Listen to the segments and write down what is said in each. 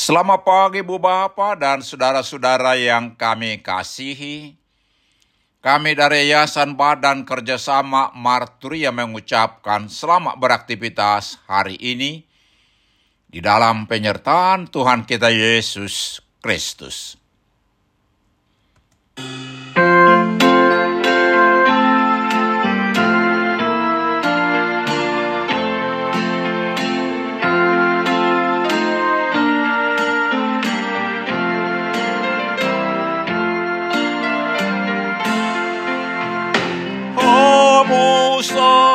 Selamat pagi Bu Bapak dan saudara-saudara yang kami kasihi. Kami dari Yayasan Badan Kerjasama Marturia mengucapkan selamat beraktivitas hari ini di dalam penyertaan Tuhan kita Yesus Kristus. Lord.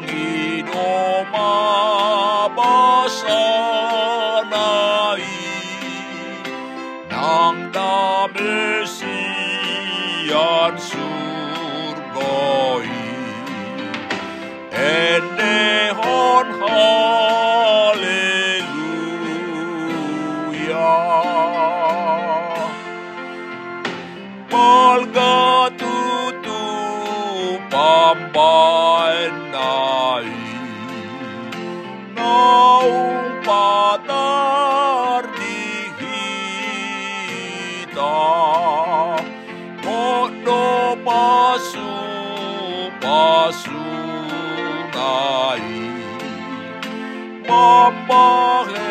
Longinomas. Oh, Marley.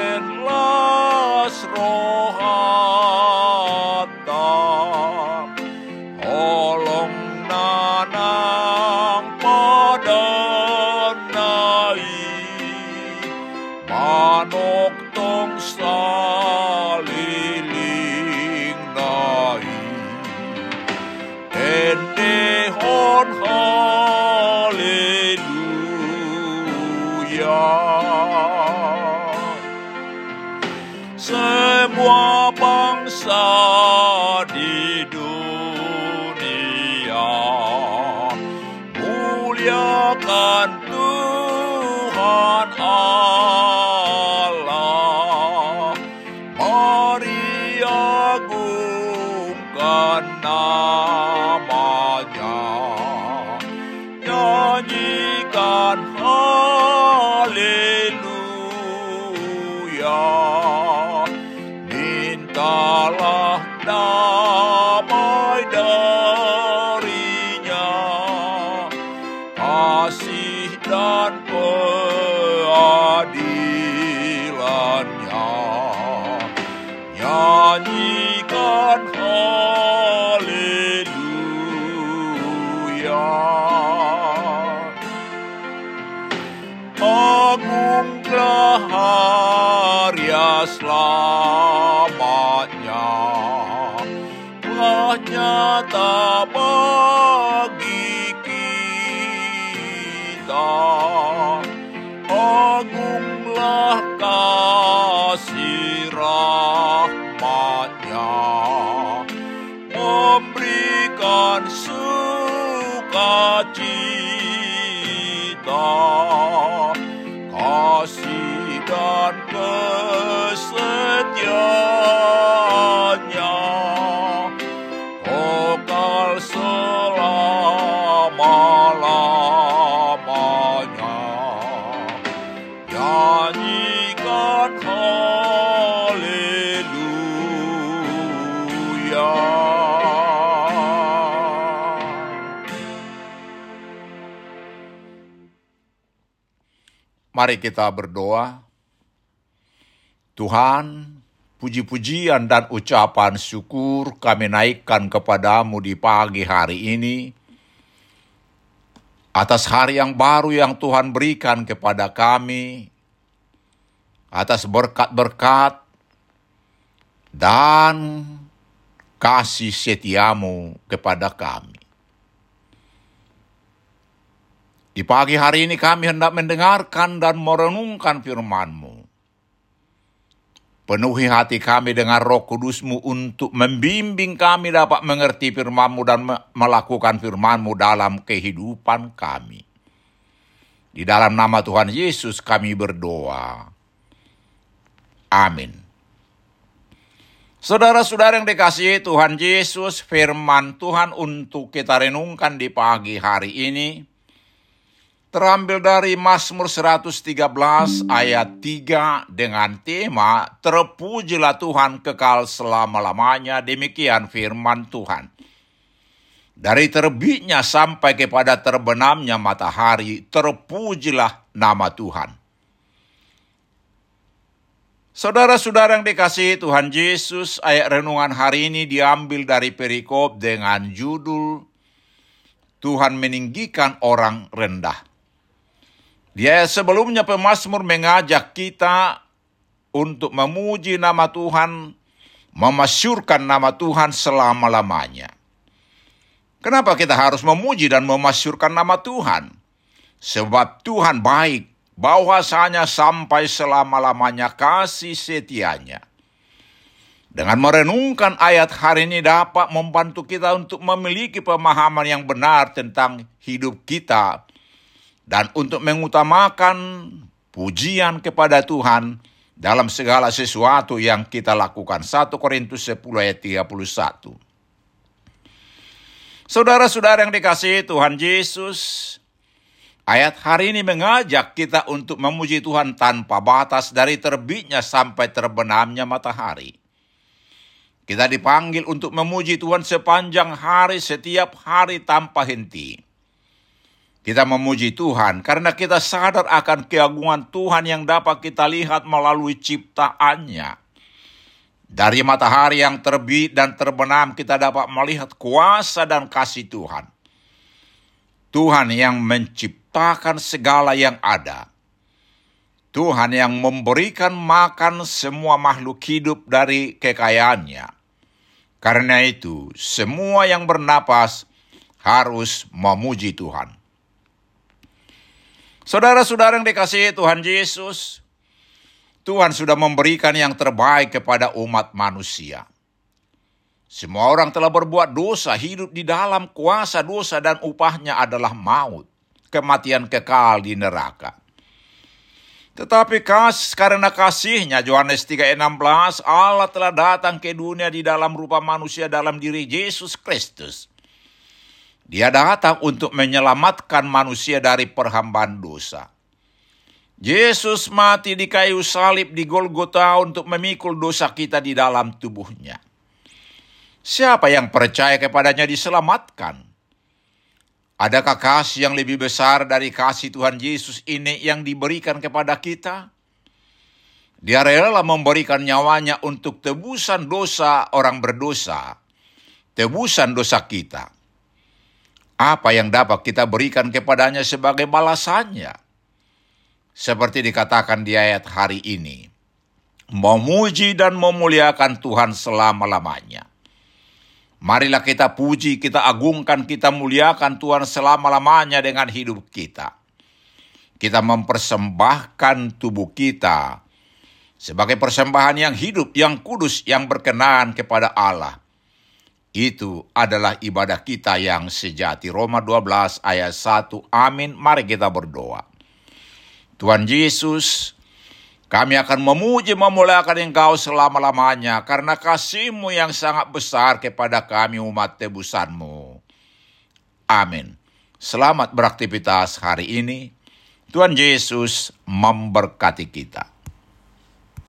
Muliakan Tuhan Allah. Mari agungkan namanya. Nyanyikan haleluya nyanyikan haleluya. Agunglah Arya selamatnya sukacita kasih dan kesetiaannya Mari kita berdoa. Tuhan, puji-pujian dan ucapan syukur kami naikkan kepadamu di pagi hari ini. Atas hari yang baru yang Tuhan berikan kepada kami. Atas berkat-berkat dan kasih setiamu kepada kami. Di pagi hari ini kami hendak mendengarkan dan merenungkan firman-Mu. Penuhi hati kami dengan roh kudusmu untuk membimbing kami dapat mengerti firmanmu dan melakukan firmanmu dalam kehidupan kami. Di dalam nama Tuhan Yesus kami berdoa. Amin. Saudara-saudara yang dikasihi Tuhan Yesus, firman Tuhan untuk kita renungkan di pagi hari ini terambil dari Mazmur 113 ayat 3 dengan tema Terpujilah Tuhan kekal selama-lamanya, demikian firman Tuhan. Dari terbitnya sampai kepada terbenamnya matahari, terpujilah nama Tuhan. Saudara-saudara yang dikasihi Tuhan Yesus, ayat renungan hari ini diambil dari perikop dengan judul Tuhan meninggikan orang rendah. Dia sebelumnya pemazmur mengajak kita untuk memuji nama Tuhan, memasyurkan nama Tuhan selama-lamanya. Kenapa kita harus memuji dan memasyurkan nama Tuhan? Sebab Tuhan baik, bahwasanya sampai selama-lamanya kasih setianya. Dengan merenungkan ayat hari ini dapat membantu kita untuk memiliki pemahaman yang benar tentang hidup kita dan untuk mengutamakan pujian kepada Tuhan dalam segala sesuatu yang kita lakukan. 1 Korintus 10 ayat 31. Saudara-saudara yang dikasihi Tuhan Yesus, Ayat hari ini mengajak kita untuk memuji Tuhan tanpa batas dari terbitnya sampai terbenamnya matahari. Kita dipanggil untuk memuji Tuhan sepanjang hari, setiap hari tanpa henti. Kita memuji Tuhan karena kita sadar akan keagungan Tuhan yang dapat kita lihat melalui ciptaannya. Dari matahari yang terbit dan terbenam kita dapat melihat kuasa dan kasih Tuhan. Tuhan yang menciptakan segala yang ada. Tuhan yang memberikan makan semua makhluk hidup dari kekayaannya. Karena itu, semua yang bernapas harus memuji Tuhan. Saudara-saudara yang dikasihi Tuhan Yesus, Tuhan sudah memberikan yang terbaik kepada umat manusia. Semua orang telah berbuat dosa, hidup di dalam kuasa dosa dan upahnya adalah maut kematian kekal di neraka. Tetapi kas, karena kasihnya, Yohanes 3:16, Allah telah datang ke dunia di dalam rupa manusia dalam diri Yesus Kristus. Dia datang untuk menyelamatkan manusia dari perhambaan dosa. Yesus mati di kayu salib di Golgota untuk memikul dosa kita di dalam tubuhnya. Siapa yang percaya kepadanya diselamatkan. Adakah kasih yang lebih besar dari kasih Tuhan Yesus ini yang diberikan kepada kita? Dia rela memberikan nyawanya untuk tebusan dosa orang berdosa, tebusan dosa kita. Apa yang dapat kita berikan kepadanya sebagai balasannya? Seperti dikatakan di ayat hari ini, memuji dan memuliakan Tuhan selama-lamanya. Marilah kita puji, kita agungkan, kita muliakan Tuhan selama-lamanya dengan hidup kita. Kita mempersembahkan tubuh kita sebagai persembahan yang hidup, yang kudus, yang berkenan kepada Allah. Itu adalah ibadah kita yang sejati. Roma 12 ayat 1. Amin. Mari kita berdoa. Tuhan Yesus, kami akan memuji memuliakan engkau selama-lamanya karena kasihmu yang sangat besar kepada kami umat tebusanmu. Amin. Selamat beraktivitas hari ini. Tuhan Yesus memberkati kita.